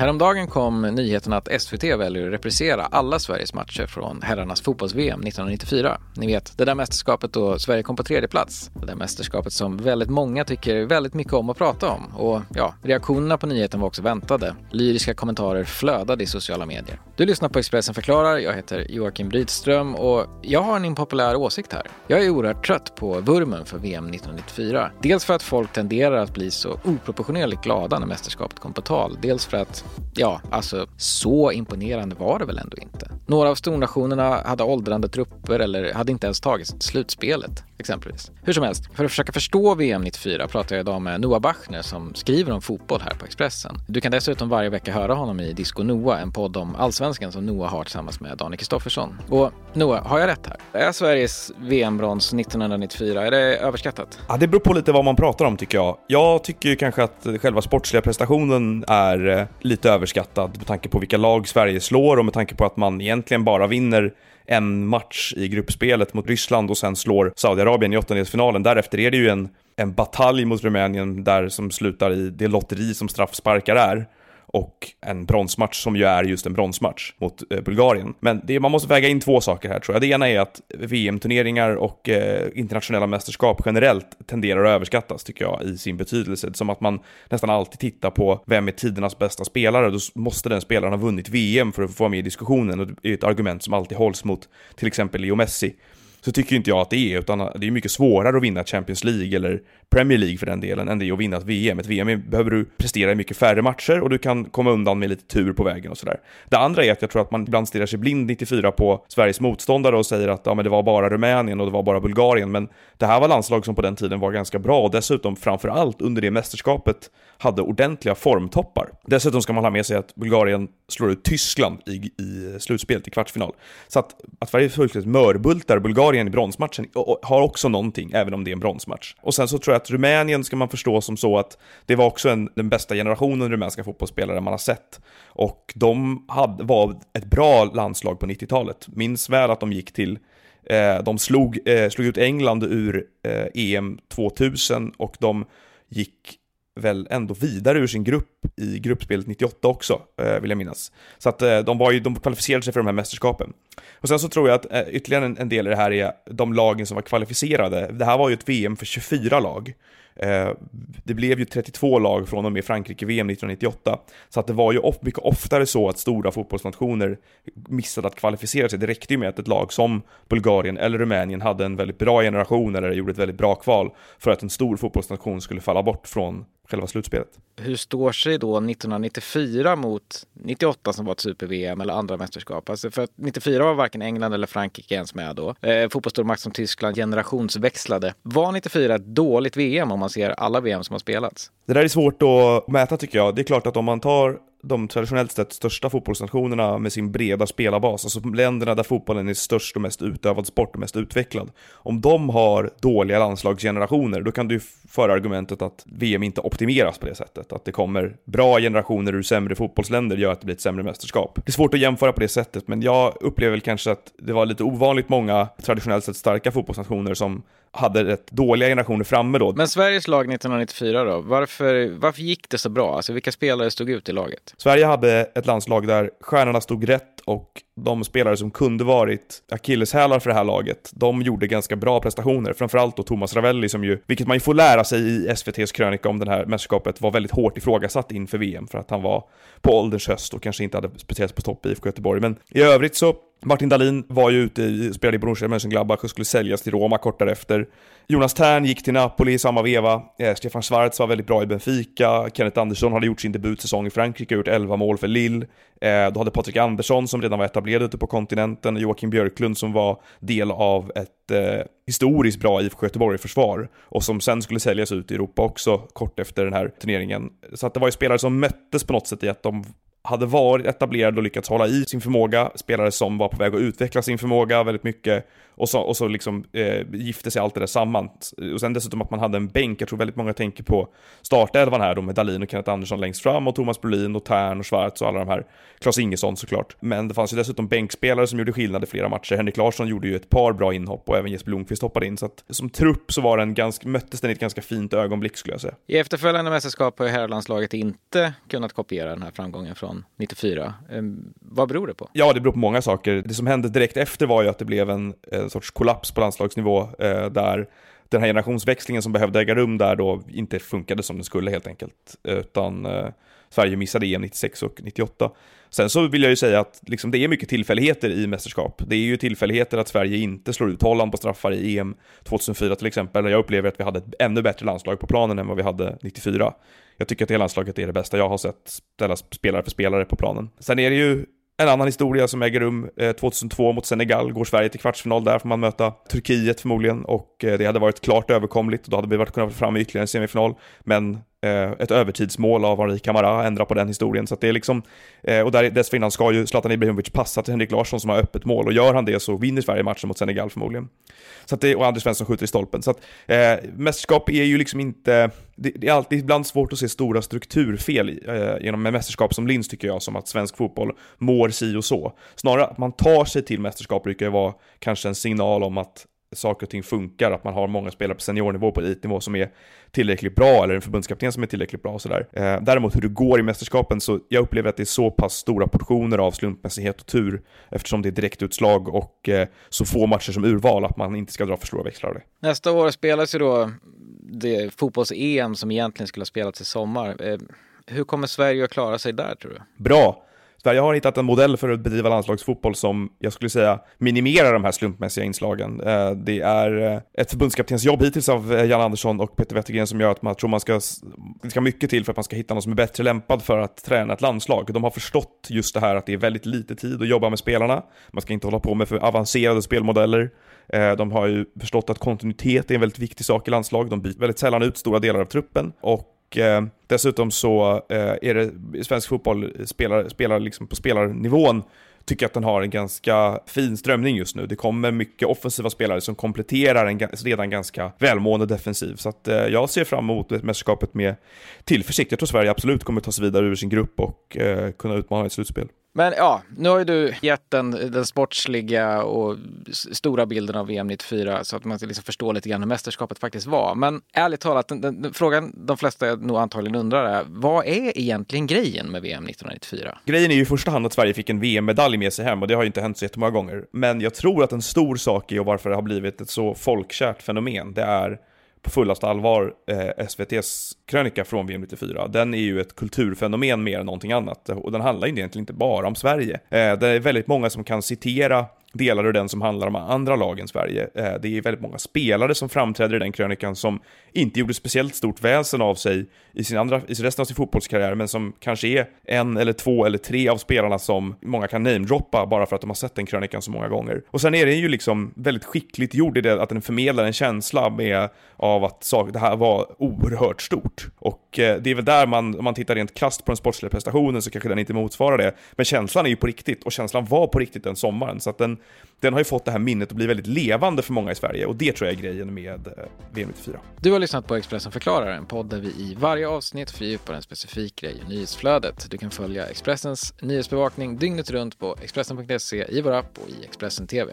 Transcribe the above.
Häromdagen kom nyheten att SVT väljer att reprisera alla Sveriges matcher från herrarnas fotbolls-VM 1994. Ni vet, det där mästerskapet då Sverige kom på tredje plats. Det där mästerskapet som väldigt många tycker väldigt mycket om att prata om. Och ja, reaktionerna på nyheten var också väntade. Lyriska kommentarer flödade i sociala medier. Du lyssnar på Expressen förklarar, jag heter Joakim Brydström och jag har en impopulär åsikt här. Jag är oerhört trött på vurmen för VM 1994. Dels för att folk tenderar att bli så oproportionerligt glada när mästerskapet kom på tal. Dels för att ja, alltså så imponerande var det väl ändå inte. Några av stornationerna hade åldrande trupper eller hade inte ens tagit slutspelet exempelvis. Hur som helst, för att försöka förstå VM 94 pratar jag idag med Noah Bachner som skriver om fotboll här på Expressen. Du kan dessutom varje vecka höra honom i Disco Noah, en podd om allsvenskan som Noah har tillsammans med Daniel Kristoffersson. Och Noah, har jag rätt här? Är Sveriges VM-brons 1994, är det överskattat? Ja, det beror på lite vad man pratar om tycker jag. Jag tycker ju kanske att själva sportsliga prestationen är eh, lite överskattad med tanke på vilka lag Sverige slår och med tanke på att man egentligen bara vinner en match i gruppspelet mot Ryssland och sen slår Saudiarabien i åttondelsfinalen. Därefter är det ju en, en batalj mot Rumänien där som slutar i det lotteri som straffsparkar är och en bronsmatch som ju är just en bronsmatch mot eh, Bulgarien. Men det, man måste väga in två saker här tror jag. Det ena är att VM-turneringar och eh, internationella mästerskap generellt tenderar att överskattas tycker jag i sin betydelse. Som att man nästan alltid tittar på vem är tidernas bästa spelare. Då måste den spelaren ha vunnit VM för att få vara med i diskussionen och det är ett argument som alltid hålls mot till exempel Leo Messi så tycker inte jag att det är, utan det är mycket svårare att vinna Champions League eller Premier League för den delen än det är att vinna ett VM. Ett VM behöver du prestera i mycket färre matcher och du kan komma undan med lite tur på vägen och sådär. Det andra är att jag tror att man ibland stirrar sig blind 94 på Sveriges motståndare och säger att ja, men det var bara Rumänien och det var bara Bulgarien, men det här var landslag som på den tiden var ganska bra och dessutom framför allt under det mästerskapet hade ordentliga formtoppar. Dessutom ska man ha med sig att Bulgarien slår ut Tyskland i, i slutspelet i kvartsfinal. Så att, att Sverige fullständigt mörbultar Bulgarien i bronsmatchen har också någonting, även om det är en bronsmatch. Och sen så tror jag att Rumänien ska man förstå som så att det var också en, den bästa generationen rumänska fotbollsspelare man har sett. Och de hade, var ett bra landslag på 90-talet. Minns väl att de gick till eh, de slog, eh, slog ut England ur eh, EM 2000 och de gick väl ändå vidare ur sin grupp i gruppspelet 98 också, eh, vill jag minnas. Så att eh, de, var ju, de kvalificerade sig för de här mästerskapen. Och sen så tror jag att eh, ytterligare en, en del i det här är de lagen som var kvalificerade. Det här var ju ett VM för 24 lag. Det blev ju 32 lag från och med Frankrike-VM 1998, så att det var ju mycket oftare så att stora fotbollsnationer missade att kvalificera sig. Det räckte ju med att ett lag som Bulgarien eller Rumänien hade en väldigt bra generation eller gjorde ett väldigt bra kval för att en stor fotbollsnation skulle falla bort från själva slutspelet. Hur står sig då 1994 mot 98 som var ett super-VM eller andra mästerskap? Alltså för att 94 var varken England eller Frankrike ens med då. Eh, Fotbollsstormakt som Tyskland generationsväxlade. Var 94 ett dåligt VM om man ser alla VM som har spelats? Det där är svårt att mäta tycker jag. Det är klart att om man tar de traditionellt sett största fotbollsnationerna med sin breda spelarbas, alltså länderna där fotbollen är störst och mest utövad sport och mest utvecklad. Om de har dåliga landslagsgenerationer, då kan du föra argumentet att VM inte optimeras på det sättet. Att det kommer bra generationer ur sämre fotbollsländer gör att det blir ett sämre mästerskap. Det är svårt att jämföra på det sättet, men jag upplever väl kanske att det var lite ovanligt många traditionellt sett starka fotbollsnationer som hade rätt dåliga generationer framme då. Men Sveriges lag 1994 då, varför, varför gick det så bra? Alltså vilka spelare stod ut i laget? Sverige hade ett landslag där stjärnorna stod rätt och de spelare som kunde varit akilleshälar för det här laget, de gjorde ganska bra prestationer. Framförallt då Thomas Ravelli som ju, vilket man ju får lära sig i SVTs krönika om det här mästerskapet, var väldigt hårt ifrågasatt inför VM för att han var på ålderns höst och kanske inte hade speciellt på topp i IFK Göteborg. Men i övrigt så Martin Dahlin var ju ute, i, spelade i Borussia Mönchengladbach och skulle säljas till Roma kort därefter. Jonas Tern gick till Napoli i samma veva. Eh, Stefan Schwarz var väldigt bra i Benfica. Kenneth Andersson hade gjort sin debutsäsong i Frankrike och gjort 11 mål för Lille. Eh, då hade Patrik Andersson som redan var etablerad ute på kontinenten, Joakim Björklund som var del av ett eh, historiskt bra IFK Göteborg-försvar och som sen skulle säljas ut i Europa också kort efter den här turneringen. Så att det var ju spelare som möttes på något sätt i att de hade varit etablerad och lyckats hålla i sin förmåga, spelare som var på väg att utveckla sin förmåga väldigt mycket Och så, och så liksom eh, gifte sig allt det där samman. Och sen dessutom att man hade en bänk, jag tror väldigt många tänker på startelvan här då med Dalin och Kenneth Andersson längst fram och Thomas Brolin och Tern och Schwarz och alla de här. Klas Ingesson såklart. Men det fanns ju dessutom bänkspelare som gjorde skillnad i flera matcher. Henrik Larsson gjorde ju ett par bra inhopp och även Jesper Blomqvist hoppade in. Så att som trupp så var den ganska, möttes den i ett ganska fint ögonblick skulle jag säga. I efterföljande mästerskap har ju herrlandslaget inte kunnat kopiera den här framgången från 94. Ehm, vad beror det på? Ja, det beror på många saker. Det som hände direkt efter var ju att det blev en, en sorts kollaps på landslagsnivå eh, där den här generationsväxlingen som behövde äga rum där då inte funkade som den skulle helt enkelt. Utan eh, Sverige missade EM 96 och 98. Sen så vill jag ju säga att liksom, det är mycket tillfälligheter i mästerskap. Det är ju tillfälligheter att Sverige inte slår ut Holland på straffar i EM 2004 till exempel. Jag upplever att vi hade ett ännu bättre landslag på planen än vad vi hade 94. Jag tycker att det landslaget är det bästa jag har sett ställa spelare för spelare på planen. Sen är det ju en annan historia som äger rum eh, 2002 mot Senegal, går Sverige till kvartsfinal där får man möta Turkiet förmodligen och eh, det hade varit klart överkomligt och då hade vi varit kunnat få fram ytterligare en semifinal. Men eh, ett övertidsmål av Henri Kamara ändrar på den historien. Så att det är liksom, eh, och där, dessförinnan ska ju Zlatan Ibrahimovic passa till Henrik Larsson som har öppet mål och gör han det så vinner Sverige matchen mot Senegal förmodligen. Så att det, och Anders Svensson skjuter i stolpen. Så att eh, mästerskap är ju liksom inte, det, det, är alltid ibland svårt att se stora strukturfel eh, genom en mästerskap som Linz tycker jag, som att svensk fotboll mår si och så. Snarare att man tar sig till mästerskap brukar ju vara kanske en signal om att saker och ting funkar, att man har många spelare på seniornivå, på elitnivå som är tillräckligt bra, eller en förbundskapten som är tillräckligt bra och sådär. Eh, däremot hur det går i mästerskapen, så jag upplever att det är så pass stora portioner av slumpmässighet och tur, eftersom det är direktutslag och eh, så få matcher som urval, att man inte ska dra för stora växlar av det. Nästa år spelas ju då det fotbolls-EM som egentligen skulle ha spelats i sommar. Eh, hur kommer Sverige att klara sig där tror du? Bra! Sverige har hittat en modell för att bedriva landslagsfotboll som jag skulle säga minimerar de här slumpmässiga inslagen. Eh, det är eh, ett förbundskaptensjobb hittills av eh, Jan Andersson och Peter Wettergren som gör att man tror man ska, det ska mycket till för att man ska hitta någon som är bättre lämpad för att träna ett landslag. De har förstått just det här att det är väldigt lite tid att jobba med spelarna. Man ska inte hålla på med för avancerade spelmodeller. De har ju förstått att kontinuitet är en väldigt viktig sak i landslag. De byter väldigt sällan ut stora delar av truppen och och eh, dessutom så eh, är det svensk fotboll spelar, spelar liksom på spelarnivån tycker att den har en ganska fin strömning just nu. Det kommer mycket offensiva spelare som kompletterar en redan ganska välmående defensiv. Så att, eh, jag ser fram emot mästerskapet med tillförsikt. Jag tror Sverige absolut kommer ta sig vidare ur sin grupp och eh, kunna utmana ett slutspel. Men ja, nu har ju du gett den, den sportsliga och stora bilden av VM 94 så att man liksom förstår lite grann hur mästerskapet faktiskt var. Men ärligt talat, den, den, den, frågan de flesta nog antagligen undrar är, vad är egentligen grejen med VM 1994? Grejen är ju i första hand att Sverige fick en VM-medalj med sig hem och det har ju inte hänt så jättemånga gånger. Men jag tror att en stor sak i och varför det har blivit ett så folkkärt fenomen, det är på fullaste allvar eh, SVTs krönika från VM 94. Den är ju ett kulturfenomen mer än någonting annat och den handlar egentligen inte bara om Sverige. Eh, det är väldigt många som kan citera delar ur den som handlar om andra lag än Sverige. Eh, det är väldigt många spelare som framträder i den krönikan som inte gjorde speciellt stort väsen av sig i, sin andra, i resten av sin fotbollskarriär, men som kanske är en eller två eller tre av spelarna som många kan namedroppa bara för att de har sett den krönikan så många gånger. Och sen är den ju liksom väldigt skickligt gjord i det att den förmedlar en känsla med, av att sak, det här var oerhört stort. Och eh, det är väl där man, om man tittar rent krasst på den sportsliga prestationen så kanske den inte motsvarar det. Men känslan är ju på riktigt och känslan var på riktigt den sommaren. Så att den, den har ju fått det här minnet att bli väldigt levande för många i Sverige och det tror jag är grejen med eh, VM 94. Du har lyssnat på Expressen förklarar, en podd där vi i varje avsnitt fördjupar en specifik grej i nyhetsflödet. Du kan följa Expressens nyhetsbevakning dygnet runt på Expressen.se, i vår app och i Expressen TV.